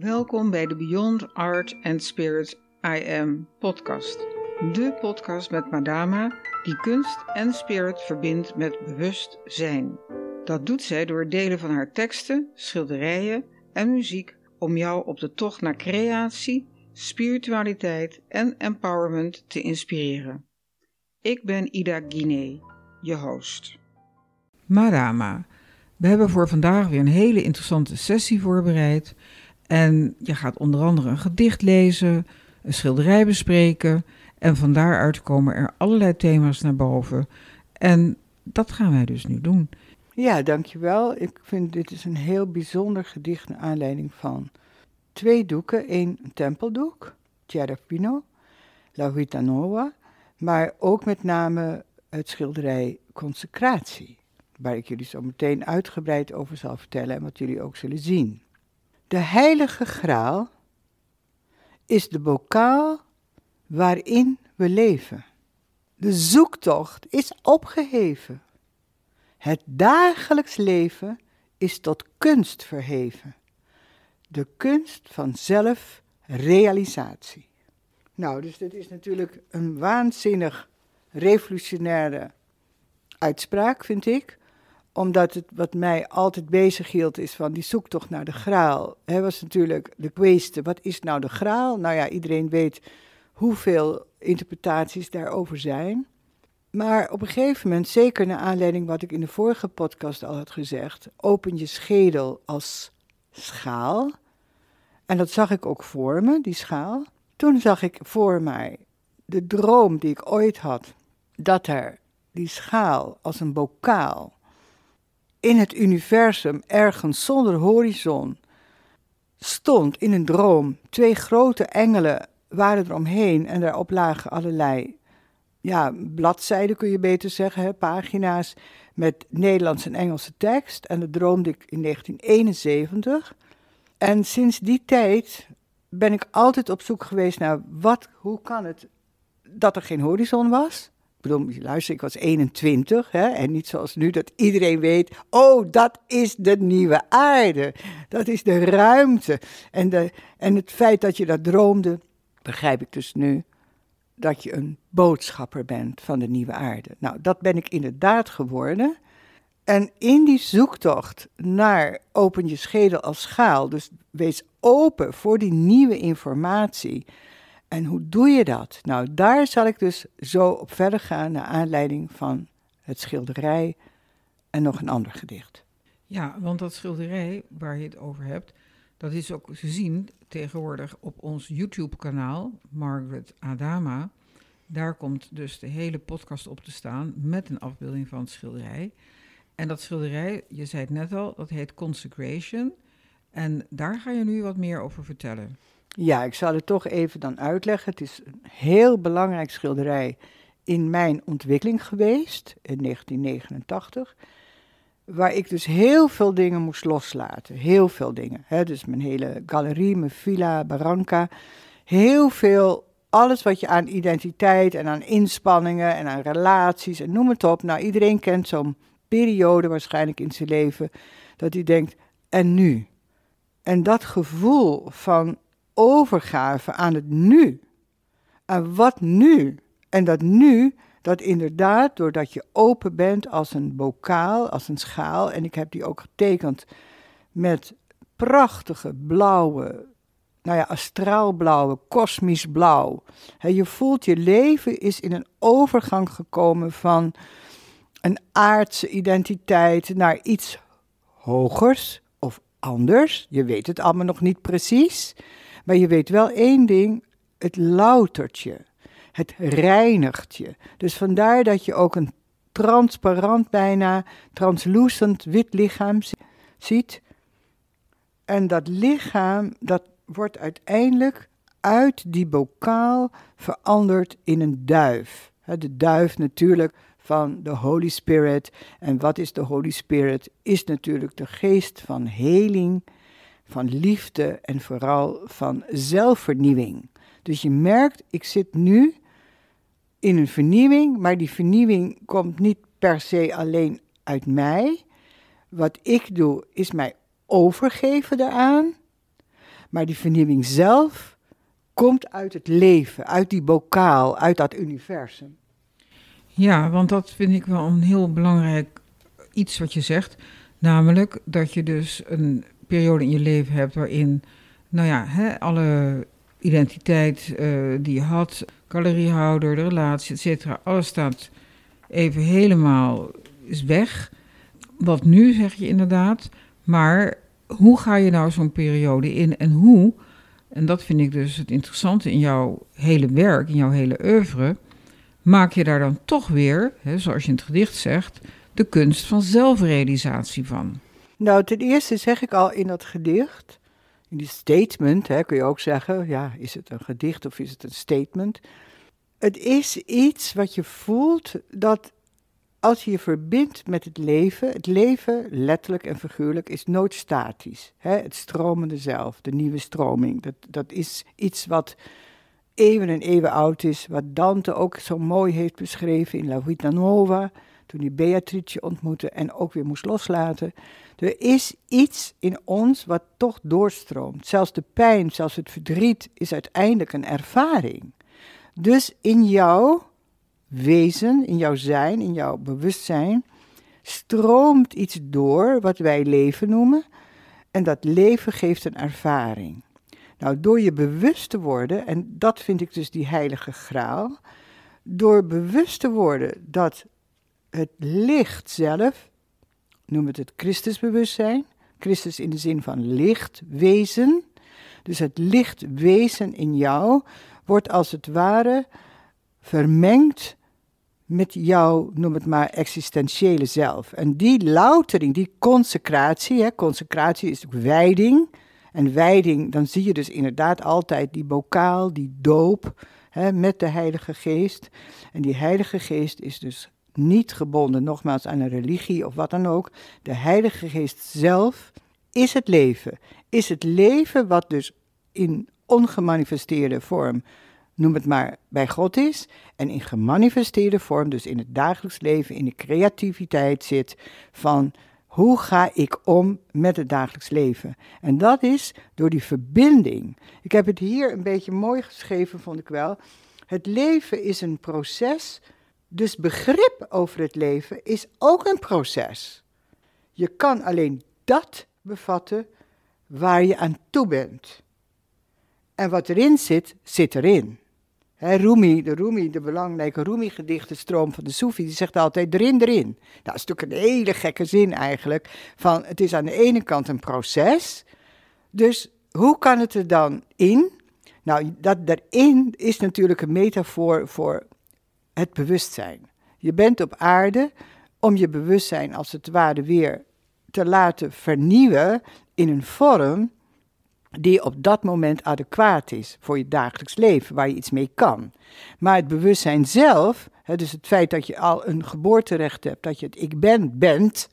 Welkom bij de Beyond Art and Spirit I Am podcast. De podcast met Madama die kunst en spirit verbindt met bewustzijn. Dat doet zij door delen van haar teksten, schilderijen en muziek om jou op de tocht naar creatie, spiritualiteit en empowerment te inspireren. Ik ben Ida Guinee, je host. Madama, we hebben voor vandaag weer een hele interessante sessie voorbereid. En je gaat onder andere een gedicht lezen, een schilderij bespreken. En van daaruit komen er allerlei thema's naar boven. En dat gaan wij dus nu doen. Ja, dankjewel. Ik vind dit is een heel bijzonder gedicht naar aanleiding van twee doeken. Een tempeldoek, Pino, La Vita Nova, maar ook met name het schilderij Consecratie, waar ik jullie zo meteen uitgebreid over zal vertellen en wat jullie ook zullen zien. De heilige graal is de bokaal waarin we leven. De zoektocht is opgeheven. Het dagelijks leven is tot kunst verheven. De kunst van zelfrealisatie. Nou, dus dit is natuurlijk een waanzinnig revolutionaire uitspraak, vind ik omdat het wat mij altijd bezig hield is van die zoektocht naar de graal. He, was natuurlijk de kwestie, wat is nou de graal? Nou ja, iedereen weet hoeveel interpretaties daarover zijn. Maar op een gegeven moment, zeker naar aanleiding wat ik in de vorige podcast al had gezegd, open je schedel als schaal. En dat zag ik ook voor me, die schaal. Toen zag ik voor mij de droom die ik ooit had, dat er die schaal als een bokaal in het universum ergens zonder horizon stond in een droom. Twee grote engelen waren er omheen en daarop lagen allerlei ja, bladzijden, kun je beter zeggen, hè, pagina's met Nederlandse en Engelse tekst. En dat droomde ik in 1971. En sinds die tijd ben ik altijd op zoek geweest naar wat, hoe kan het dat er geen horizon was? Ik bedoel, luister, ik was 21 hè, en niet zoals nu dat iedereen weet, oh, dat is de nieuwe aarde. Dat is de ruimte. En, de, en het feit dat je dat droomde, begrijp ik dus nu, dat je een boodschapper bent van de nieuwe aarde. Nou, dat ben ik inderdaad geworden. En in die zoektocht naar open je schedel als schaal, dus wees open voor die nieuwe informatie en hoe doe je dat? Nou, daar zal ik dus zo op verder gaan naar aanleiding van het schilderij en nog een ander gedicht. Ja, want dat schilderij waar je het over hebt, dat is ook te zien tegenwoordig op ons YouTube-kanaal, Margaret Adama. Daar komt dus de hele podcast op te staan met een afbeelding van het schilderij. En dat schilderij, je zei het net al, dat heet Consecration. En daar ga je nu wat meer over vertellen. Ja, ik zal het toch even dan uitleggen. Het is een heel belangrijk schilderij in mijn ontwikkeling geweest in 1989. Waar ik dus heel veel dingen moest loslaten. Heel veel dingen. Hè? Dus mijn hele galerie, mijn villa, Barranca. Heel veel, alles wat je aan identiteit en aan inspanningen en aan relaties en noem het op. Nou, iedereen kent zo'n periode waarschijnlijk in zijn leven dat hij denkt, en nu? En dat gevoel van overgave aan het nu. En wat nu? En dat nu, dat inderdaad, doordat je open bent als een bokaal, als een schaal, en ik heb die ook getekend met prachtige blauwe, nou ja, astraalblauwe, kosmisch blauw. je voelt je leven is in een overgang gekomen van een aardse identiteit naar iets hogers of anders. Je weet het allemaal nog niet precies. Maar je weet wel één ding, het loutert je. Het reinigt je. Dus vandaar dat je ook een transparant, bijna translucent wit lichaam ziet. En dat lichaam, dat wordt uiteindelijk uit die bokaal veranderd in een duif. De duif natuurlijk van de Holy Spirit. En wat is de Holy Spirit? Is natuurlijk de geest van heling van liefde en vooral van zelfvernieuwing. Dus je merkt, ik zit nu in een vernieuwing, maar die vernieuwing komt niet per se alleen uit mij. Wat ik doe, is mij overgeven daaraan. Maar die vernieuwing zelf komt uit het leven, uit die bokaal, uit dat universum. Ja, want dat vind ik wel een heel belangrijk iets wat je zegt. Namelijk dat je dus een periode in je leven hebt waarin, nou ja, hè, alle identiteit uh, die je had, caloriehouder, de relatie, et cetera, alles staat even helemaal is weg. Wat nu, zeg je inderdaad. Maar hoe ga je nou zo'n periode in en hoe, en dat vind ik dus het interessante in jouw hele werk, in jouw hele oeuvre, maak je daar dan toch weer, hè, zoals je in het gedicht zegt, de kunst van zelfrealisatie van? Nou, ten eerste zeg ik al in dat gedicht, in die statement, hè, kun je ook zeggen, ja, is het een gedicht of is het een statement? Het is iets wat je voelt dat als je je verbindt met het leven, het leven, letterlijk en figuurlijk, is nooit statisch. Hè? Het stromende zelf, de nieuwe stroming, dat, dat is iets wat eeuwen en eeuwen oud is, wat Dante ook zo mooi heeft beschreven in La Vita Nuova, toen hij Beatrice ontmoette en ook weer moest loslaten. Er is iets in ons wat toch doorstroomt. Zelfs de pijn, zelfs het verdriet is uiteindelijk een ervaring. Dus in jou wezen, in jouw zijn, in jouw bewustzijn, stroomt iets door wat wij leven noemen. En dat leven geeft een ervaring. Nou, door je bewust te worden, en dat vind ik dus die heilige graal, door bewust te worden dat het licht zelf, noem het het Christusbewustzijn, Christus in de zin van lichtwezen, dus het lichtwezen in jou wordt als het ware vermengd met jouw, noem het maar, existentiële zelf. En die loutering, die consecratie, hè, consecratie is ook wijding. En wijding, dan zie je dus inderdaad altijd die bokaal, die doop hè, met de Heilige Geest. En die Heilige Geest is dus niet gebonden, nogmaals, aan een religie of wat dan ook. De Heilige Geest zelf is het leven. Is het leven wat dus in ongemanifesteerde vorm noem het maar, bij God is en in gemanifesteerde vorm, dus in het dagelijks leven, in de creativiteit zit van hoe ga ik om met het dagelijks leven? En dat is door die verbinding. Ik heb het hier een beetje mooi geschreven, vond ik wel. Het leven is een proces, dus begrip over het leven is ook een proces. Je kan alleen dat bevatten waar je aan toe bent. En wat erin zit, zit erin. He, Rumi, de Rumi, de belangrijke Rumi-gedichtenstroom van de Soefi, die zegt altijd erin, erin. Nou, dat is natuurlijk een hele gekke zin eigenlijk. Van het is aan de ene kant een proces. Dus hoe kan het er dan in? Nou, dat erin is natuurlijk een metafoor voor het bewustzijn. Je bent op aarde om je bewustzijn als het ware weer te laten vernieuwen in een vorm die op dat moment adequaat is voor je dagelijks leven, waar je iets mee kan. Maar het bewustzijn zelf, hè, dus het feit dat je al een geboorterecht hebt, dat je het ik ben bent,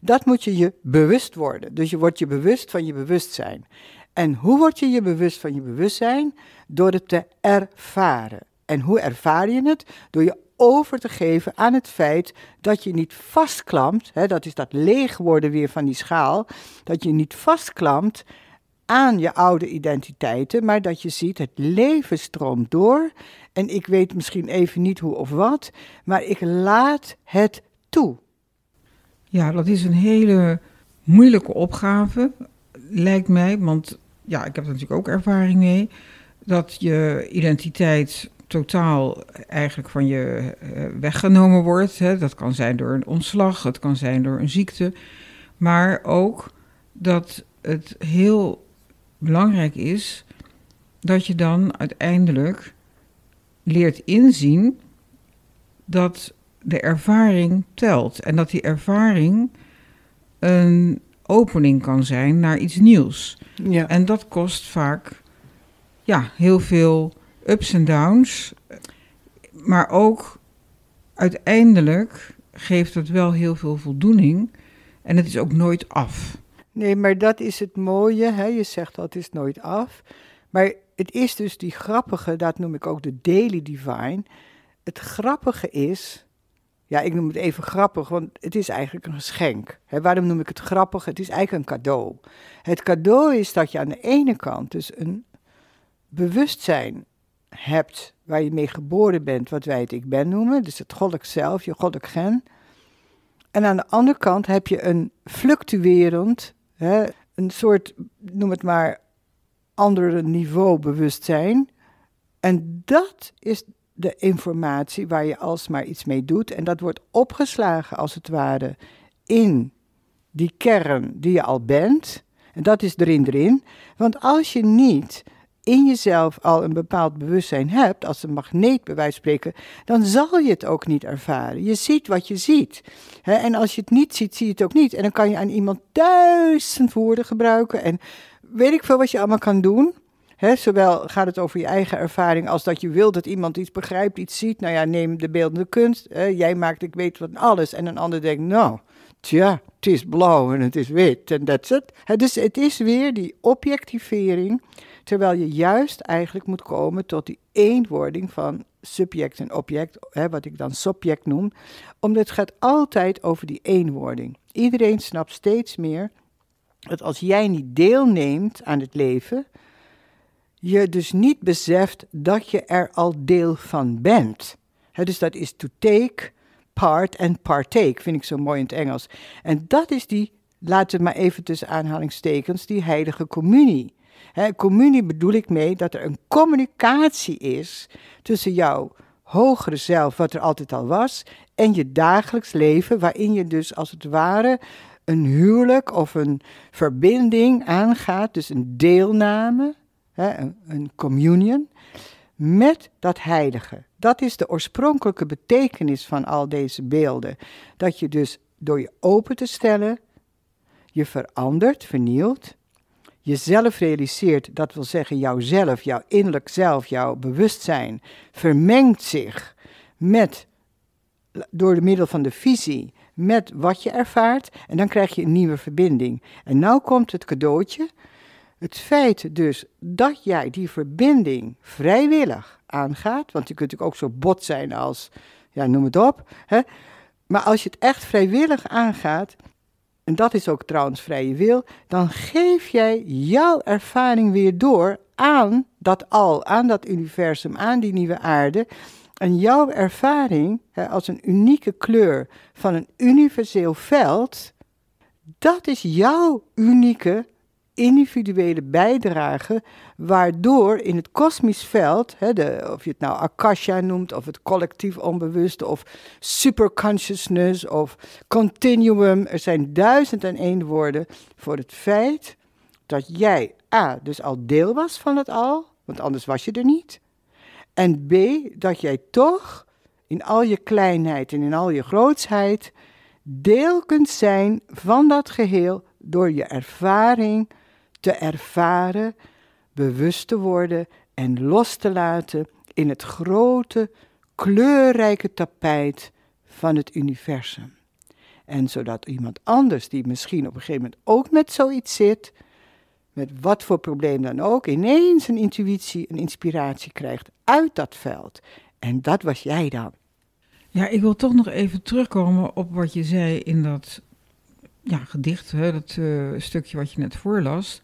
dat moet je je bewust worden. Dus je wordt je bewust van je bewustzijn. En hoe word je je bewust van je bewustzijn? Door het te ervaren. En hoe ervaar je het? Door je over te geven aan het feit dat je niet vastklampt, hè, dat is dat leeg worden weer van die schaal, dat je niet vastklampt aan je oude identiteiten, maar dat je ziet het leven stroomt door en ik weet misschien even niet hoe of wat, maar ik laat het toe. Ja, dat is een hele moeilijke opgave, lijkt mij, want ja, ik heb er natuurlijk ook ervaring mee, dat je identiteit totaal eigenlijk van je eh, weggenomen wordt. Hè. Dat kan zijn door een ontslag, het kan zijn door een ziekte, maar ook dat het heel belangrijk is dat je dan uiteindelijk leert inzien dat de ervaring telt en dat die ervaring een opening kan zijn naar iets nieuws. Ja. En dat kost vaak ja, heel veel ups en downs, maar ook uiteindelijk geeft het wel heel veel voldoening en het is ook nooit af. Nee, maar dat is het mooie. Hè? Je zegt dat is nooit af. Maar het is dus die grappige, dat noem ik ook de daily divine. Het grappige is Ja, ik noem het even grappig, want het is eigenlijk een geschenk. waarom noem ik het grappig? Het is eigenlijk een cadeau. Het cadeau is dat je aan de ene kant dus een bewustzijn hebt waar je mee geboren bent, wat wij het ik ben noemen, dus het goddelijk zelf, je goddelijk gen. En aan de andere kant heb je een fluctuerend, hè, een soort, noem het maar, andere niveau bewustzijn. En dat is de informatie waar je alsmaar iets mee doet. En dat wordt opgeslagen als het ware in die kern die je al bent. En dat is erin erin. Want als je niet in jezelf al een bepaald bewustzijn hebt, als een magneet bij wijze van spreken, dan zal je het ook niet ervaren. Je ziet wat je ziet. en als je het niet ziet, zie je het ook niet. En dan kan je aan iemand duizend woorden gebruiken en weet ik veel wat je allemaal kan doen. zowel gaat het over je eigen ervaring als dat je wil dat iemand iets begrijpt, iets ziet. Nou ja, neem de beeldende kunst. jij maakt, ik weet van alles. En een ander denkt, nou, tja, het is blauw en het is wit en that's it. dus het is weer die objectivering Terwijl je juist eigenlijk moet komen tot die eenwording van subject en object, hè, wat ik dan subject noem, omdat het gaat altijd over die eenwording. Iedereen snapt steeds meer dat als jij niet deelneemt aan het leven, je dus niet beseft dat je er al deel van bent. dus dat is to take part and partake, vind ik zo mooi in het Engels. En dat is die, laten we maar even tussen aanhalingstekens, die heilige communie. Communie bedoel ik mee dat er een communicatie is tussen jouw hogere zelf, wat er altijd al was, en je dagelijks leven, waarin je dus als het ware een huwelijk of een verbinding aangaat, dus een deelname, een, een communion, met dat heilige. Dat is de oorspronkelijke betekenis van al deze beelden. Dat je dus door je open te stellen, je verandert, vernielt, jezelf realiseert, dat wil zeggen jouzelf, jouw innerlijk zelf, jouw bewustzijn, vermengt zich met, door de middel van de visie, met wat je ervaart. En dan krijg je een nieuwe verbinding. En nou komt het cadeautje. Het feit dus dat jij die verbinding vrijwillig aangaat, want je kunt natuurlijk ook zo bot zijn als, ja, noem het op. Hè? Maar als je het echt vrijwillig aangaat, en dat is ook trouwens vrije wil, dan geef jij jouw ervaring weer door aan dat al, aan dat universum, aan die nieuwe aarde. En jouw ervaring hè, als een unieke kleur van een universeel veld, dat is jouw unieke individuele bijdrage, waardoor in het kosmisch veld, hè, de, of je het nou Akasha noemt, of het collectief onbewuste, of superconsciousness, of continuum, er zijn duizend en één woorden voor het feit dat jij A, dus al deel was van het al, want anders was je er niet, en B, dat jij toch in al je kleinheid en in al je grootsheid deel kunt zijn van dat geheel door je ervaring te ervaren, bewust te worden en los te laten in het grote, kleurrijke tapijt van het universum. En zodat iemand anders, die misschien op een gegeven moment ook met zoiets zit, met wat voor probleem dan ook, ineens een intuïtie, een inspiratie krijgt uit dat veld. En dat was jij dan. Ja, ik wil toch nog even terugkomen op wat je zei in dat ja, gedicht, hè, dat uh, stukje wat je net voorlas,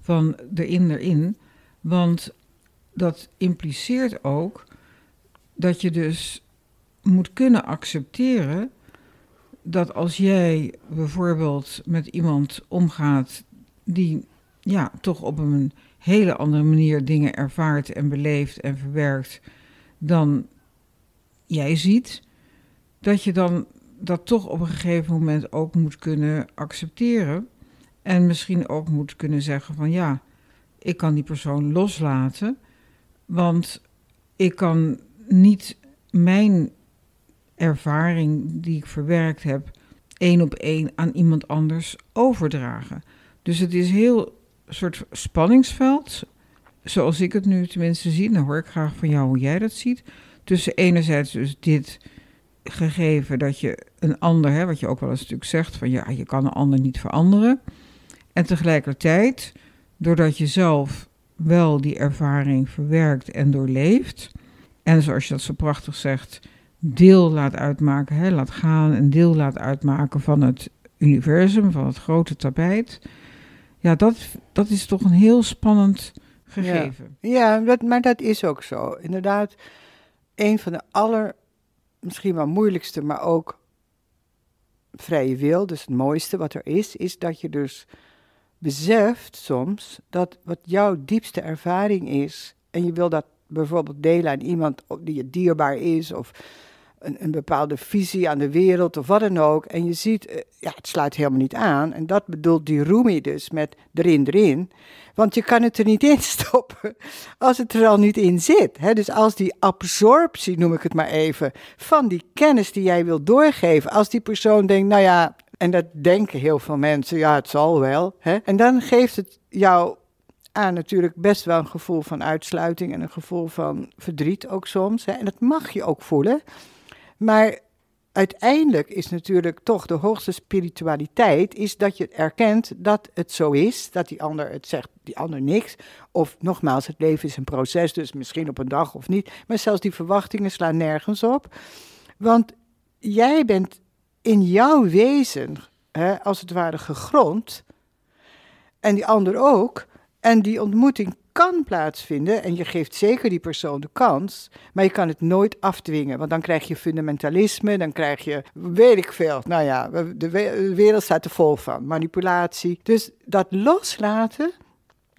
van erin erin. Want dat impliceert ook dat je dus moet kunnen accepteren dat als jij bijvoorbeeld met iemand omgaat die ja, toch op een hele andere manier dingen ervaart en beleeft en verwerkt dan jij ziet, dat je dan dat toch op een gegeven moment ook moet kunnen accepteren. En misschien ook moet kunnen zeggen van ja, ik kan die persoon loslaten, want ik kan niet mijn ervaring die ik verwerkt heb één op één aan iemand anders overdragen. Dus het is heel soort spanningsveld, zoals ik het nu tenminste zie. Dan hoor ik graag van jou hoe jij dat ziet. Tussen enerzijds dus dit gegeven dat je een ander, hè, wat je ook wel eens natuurlijk zegt, van ja, je kan een ander niet veranderen. En tegelijkertijd, doordat je zelf wel die ervaring verwerkt en doorleeft, en zoals je dat zo prachtig zegt, deel laat uitmaken, hè, laat gaan, een deel laat uitmaken van het universum, van het grote tapijt. Ja, dat, dat is toch een heel spannend gegeven. Ja, ja dat, maar dat is ook zo. Inderdaad, een van de aller, misschien wel moeilijkste, maar ook vrije wil, dus het mooiste wat er is, is dat je dus beseft soms dat wat jouw diepste ervaring is, en je wil dat bijvoorbeeld delen aan iemand die je dierbaar is, of een, bepaalde visie aan de wereld of wat dan ook. En je ziet, eh, ja, het sluit helemaal niet aan. En dat bedoelt die Rumi dus met erin, erin. Want je kan het er niet in stoppen als het er al niet in zit. Hè? Dus als die absorptie, noem ik het maar even, van die kennis die jij wil doorgeven, als die persoon denkt, nou ja, en dat denken heel veel mensen, ja, het zal wel. Hè? En dan geeft het jou aan natuurlijk best wel een gevoel van uitsluiting en een gevoel van verdriet ook soms. Hè? En dat mag je ook voelen. Maar uiteindelijk is natuurlijk toch de hoogste spiritualiteit, is dat je erkent dat het zo is, dat die ander het zegt, die ander niks. Of nogmaals, het leven is een proces, dus misschien op een dag of niet. Maar zelfs die verwachtingen slaan nergens op. Want jij bent in jouw wezen, hè, als het ware, gegrond. En die ander ook. En die ontmoeting kan plaatsvinden en je geeft zeker die persoon de kans, maar je kan het nooit afdwingen, want dan krijg je fundamentalisme, dan krijg je, weet ik veel, nou ja, de wereld staat er vol van, manipulatie. Dus dat loslaten,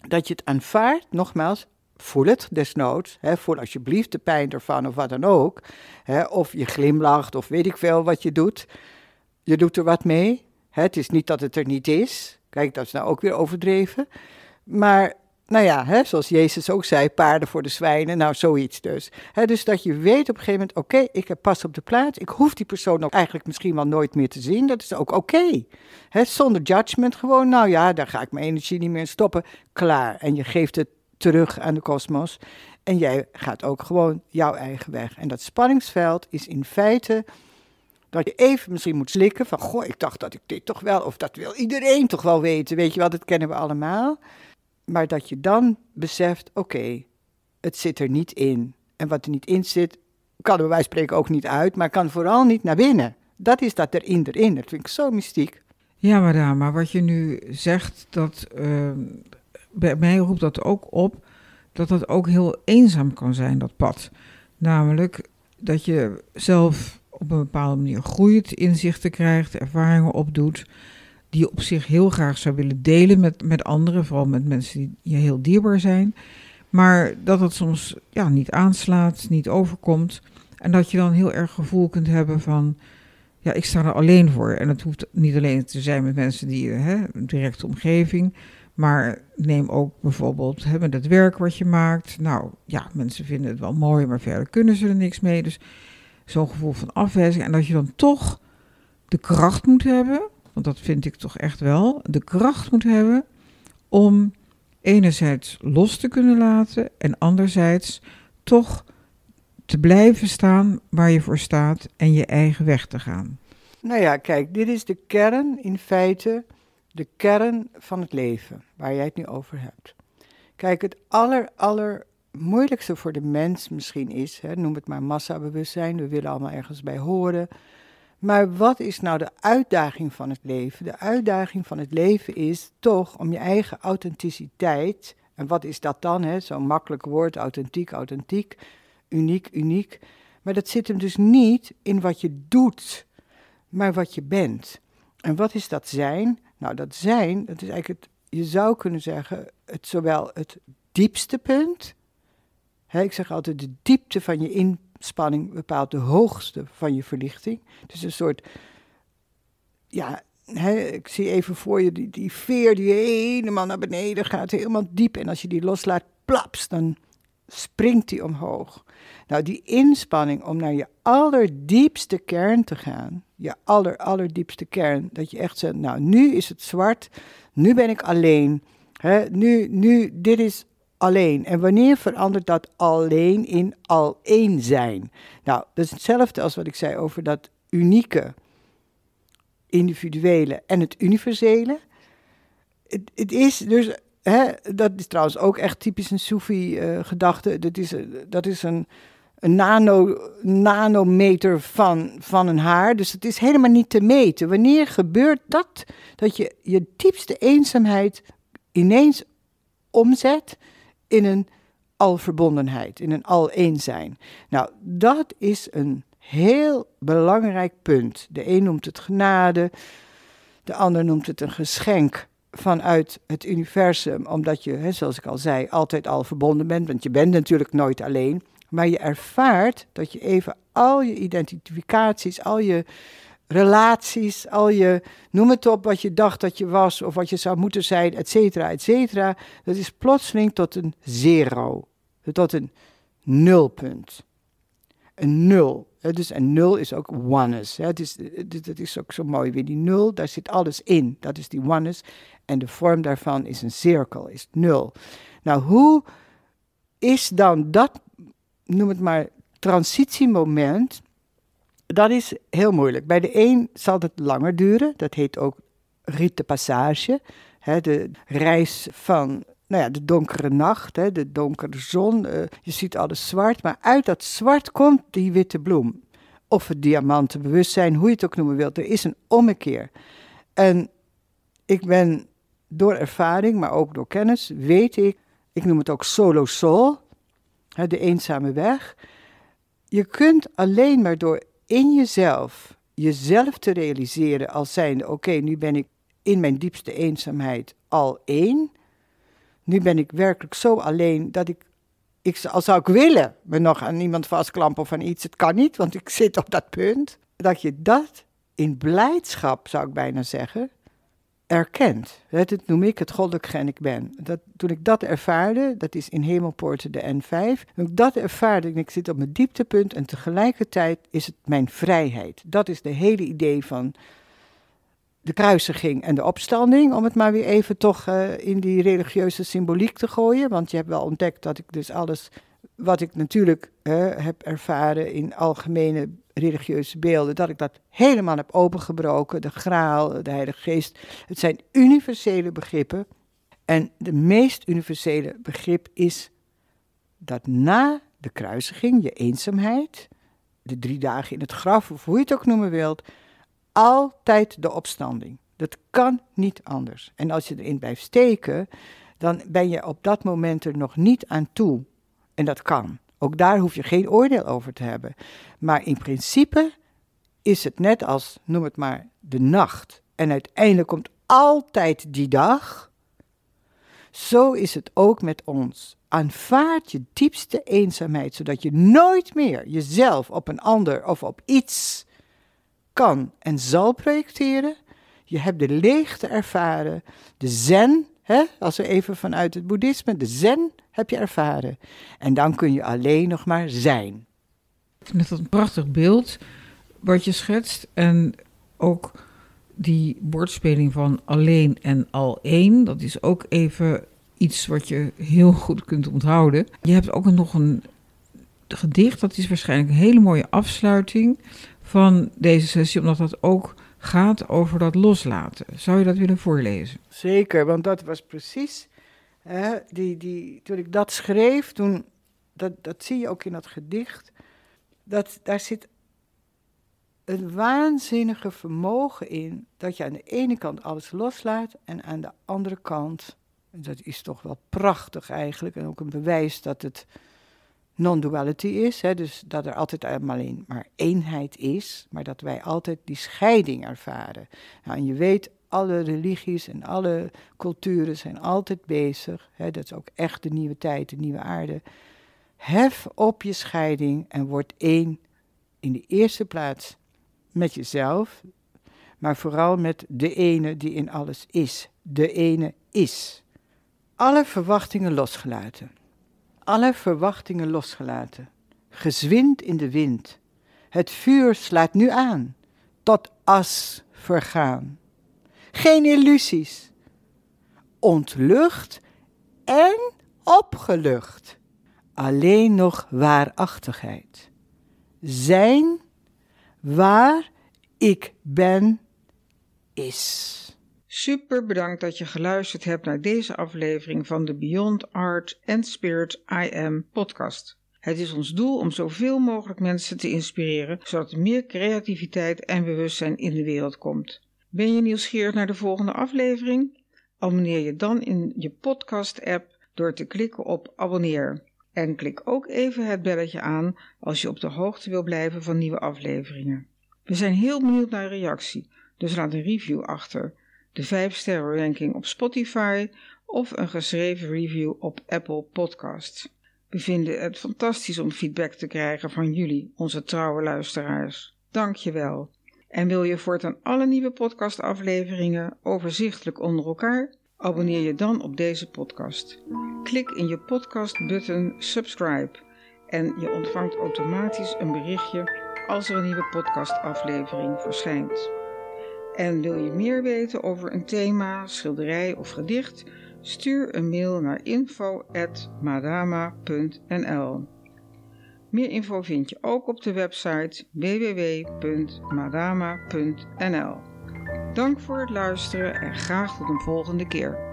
dat je het aanvaardt, nogmaals, voel het desnoods, hè, voel alsjeblieft de pijn ervan of wat dan ook, hè, of je glimlacht of weet ik veel wat je doet, je doet er wat mee, hè, het is niet dat het er niet is, kijk, dat is nou ook weer overdreven, maar nou ja, hè, zoals Jezus ook zei, paarden voor de zwijnen, nou zoiets dus. Hè, dus dat je weet op een gegeven moment, oké, ik heb pas op de plaats, ik hoef die persoon ook eigenlijk misschien wel nooit meer te zien, dat is ook oké. Zonder judgment gewoon, nou ja, daar ga ik mijn energie niet meer in stoppen, klaar. En je geeft het terug aan de kosmos en jij gaat ook gewoon jouw eigen weg. En dat spanningsveld is in feite dat je even misschien moet slikken van, goh, ik dacht dat ik dit toch wel, of dat wil iedereen toch wel weten, weet je wel, dat kennen we allemaal maar dat je dan beseft, oké, het zit er niet in. En wat er niet in zit, kan er bij wijze spreken ook niet uit, maar kan vooral niet naar binnen. Dat is dat erin, erin. Dat vind ik zo mystiek. Ja, madame, maar wat je nu zegt, dat, uh, bij mij roept dat ook op dat dat ook heel eenzaam kan zijn, dat pad. Namelijk dat je zelf op een bepaalde manier groeit, inzichten krijgt, ervaringen opdoet die je op zich heel graag zou willen delen met, met anderen, vooral met mensen die je heel dierbaar zijn. Maar dat het soms ja, niet aanslaat, niet overkomt. En dat je dan heel erg gevoel kunt hebben van, ja, ik sta er alleen voor. En het hoeft niet alleen te zijn met mensen die, hè, directe omgeving. Maar neem ook bijvoorbeeld hè, met het werk wat je maakt. Nou ja, mensen vinden het wel mooi, maar verder kunnen ze er niks mee. Dus zo'n gevoel van afwijzing. En dat je dan toch de kracht moet hebben want dat vind ik toch echt wel, de kracht moet hebben om enerzijds los te kunnen laten en anderzijds toch te blijven staan waar je voor staat en je eigen weg te gaan. Nou ja, kijk, dit is de kern in feite, de kern van het leven waar jij het nu over hebt. Kijk, het aller, moeilijkste voor de mens misschien is, hè, noem het maar massabewustzijn, we willen allemaal ergens bij horen, maar wat is nou de uitdaging van het leven? De uitdaging van het leven is toch om je eigen authenticiteit. En wat is dat dan? Zo'n makkelijk woord, authentiek, authentiek, uniek, uniek. Maar dat zit hem dus niet in wat je doet, maar wat je bent. En wat is dat zijn? Nou, dat zijn, dat is eigenlijk het, je zou kunnen zeggen, het zowel het diepste punt. Hè, ik zeg altijd de diepte van je in spanning bepaalt de hoogste van je verlichting. Dus een soort, ja, ik zie even voor je die, die veer die helemaal naar beneden gaat, helemaal diep. En als je die loslaat, plaps, dan springt die omhoog. Nou, die inspanning om naar je allerdiepste kern te gaan, je aller, allerdiepste kern, dat je echt zegt, nou, nu is het zwart, nu ben ik alleen. nu, nu, dit is alleen. En wanneer verandert dat alleen in al één zijn? Nou, dat is hetzelfde als wat ik zei over dat unieke, individuele en het universele. Het, het is dus, hè, dat is trouwens ook echt typisch een Soefi-gedachte. dat, is, dat is een, een nano, nanometer van, van een haar. Dus het is helemaal niet te meten. Wanneer gebeurt dat? Dat je je diepste eenzaamheid ineens omzet in een alverbondenheid, in een al zijn. Nou, dat is een heel belangrijk punt. De een noemt het genade, de ander noemt het een geschenk vanuit het universum, omdat je, zoals ik al zei, altijd al verbonden bent, want je bent natuurlijk nooit alleen, maar je ervaart dat je even al je identificaties, al je relaties, al je, noem het op, wat je dacht dat je was of wat je zou moeten zijn, et cetera, et cetera, dat is plotseling tot een zero, tot een nulpunt. Een nul. Dus een nul is ook oneness. Het is, dat is ook zo mooi weer. Die nul, daar zit alles in. Dat is die oneness. En de vorm daarvan is een cirkel, is nul. Nou, hoe is dan dat, noem het maar, transitiemoment? Dat is heel moeilijk. Bij de een zal het langer duren. Dat heet ook rite passage. Hè, de reis van nou ja, de donkere nacht, hè, de donkere zon. Uh, je ziet alles zwart, maar uit dat zwart komt die witte bloem. Of het diamantenbewustzijn, hoe je het ook noemen wilt. Er is een ommekeer. En ik ben door ervaring, maar ook door kennis, weet ik, ik noem het ook solo soul, hè, de eenzame weg. Je kunt alleen maar door in jezelf, jezelf te realiseren als zijnde, oké, nu ben ik in mijn diepste eenzaamheid al één nu ben ik werkelijk zo alleen dat ik, ik al zou ik willen, me nog aan iemand vastklampen of aan iets. Het kan niet, want ik zit op dat punt. Dat je dat in blijdschap, zou ik bijna zeggen, erkent. Dat noem ik het goddelijk en ik ben. Dat, toen ik dat ervaarde, dat is in Hemelpoorten de N5, toen ik dat ervaarde en ik zit op mijn dieptepunt en tegelijkertijd is het mijn vrijheid. Dat is de hele idee van de kruisiging en de opstanding, om het maar weer even toch uh, in die religieuze symboliek te gooien. Want je hebt wel ontdekt dat ik dus alles wat ik natuurlijk uh, heb ervaren in algemene religieuze beelden, dat ik dat helemaal heb opengebroken. De graal, de Heilige Geest. Het zijn universele begrippen. En de meest universele begrip is dat na de kruisiging, je eenzaamheid, de drie dagen in het graf, of hoe je het ook noemen wilt, altijd de opstanding. Dat kan niet anders. En als je erin blijft steken, dan ben je op dat moment er nog niet aan toe. En dat kan. Ook daar hoef je geen oordeel over te hebben. Maar in principe is het net als, noem het maar, de nacht. En uiteindelijk komt altijd die dag. Zo is het ook met ons. Aanvaard je diepste eenzaamheid, zodat je nooit meer jezelf op een ander of op iets kan en zal projecteren. Je hebt de leegte ervaren, de zen, hè, als we even vanuit het boeddhisme, de zen heb je ervaren. En dan kun je alleen nog maar zijn. Met dat een prachtig beeld wat je schetst en ook die woordspeling van alleen en al één, dat is ook even iets wat je heel goed kunt onthouden. Je hebt ook nog een gedicht, dat is waarschijnlijk een hele mooie afsluiting van deze sessie, omdat dat ook gaat over dat loslaten. Zou je dat willen voorlezen? Zeker, want dat was precies. Hè, die, die, toen ik dat schreef, toen, dat, dat zie je ook in dat gedicht. Dat, daar zit een waanzinnige vermogen in dat je aan de ene kant alles loslaat en aan de andere kant, dat is toch wel prachtig eigenlijk en ook een bewijs dat het non-duality is, hè, dus dat er altijd alleen maar eenheid is, maar dat wij altijd die scheiding ervaren. Nou, en je weet, alle religies en alle culturen zijn altijd bezig, hè, dat is ook echt de nieuwe tijd, de nieuwe aarde. Hef op je scheiding en word één in de eerste plaats met jezelf, maar vooral met de ene die in alles is. De ene is. Alle verwachtingen losgelaten alle verwachtingen losgelaten. Gezwind in de wind. Het vuur slaat nu aan, tot as vergaan. Geen illusies. Ontlucht en opgelucht. Alleen nog waarachtigheid. Zijn waar ik ben is. Super bedankt dat je geluisterd hebt naar deze aflevering van de Beyond Art and Spirit I Am podcast. Het is ons doel om zoveel mogelijk mensen te inspireren, zodat er meer creativiteit en bewustzijn in de wereld komt. Ben je nieuwsgierig naar de volgende aflevering? Abonneer je dan in je podcast-app door te klikken op abonneer. En klik ook even het belletje aan als je op de hoogte wil blijven van nieuwe afleveringen. We zijn heel benieuwd naar reactie, dus laat een review achter, de 5 sterren ranking op Spotify of een geschreven review op Apple Podcasts. We vinden het fantastisch om feedback te krijgen van jullie, onze trouwe luisteraars. Dank je wel. En wil je voortaan alle nieuwe podcastafleveringen overzichtelijk onder elkaar? Abonneer je dan op deze podcast. Klik in je podcast-button subscribe en je ontvangt automatisch een berichtje als er een nieuwe podcastaflevering verschijnt. En wil je meer weten over een thema, schilderij of gedicht? Stuur een mail naar info.madama.nl. Meer info vind je ook op de website www.madama.nl. Dank voor het luisteren en graag tot een volgende keer.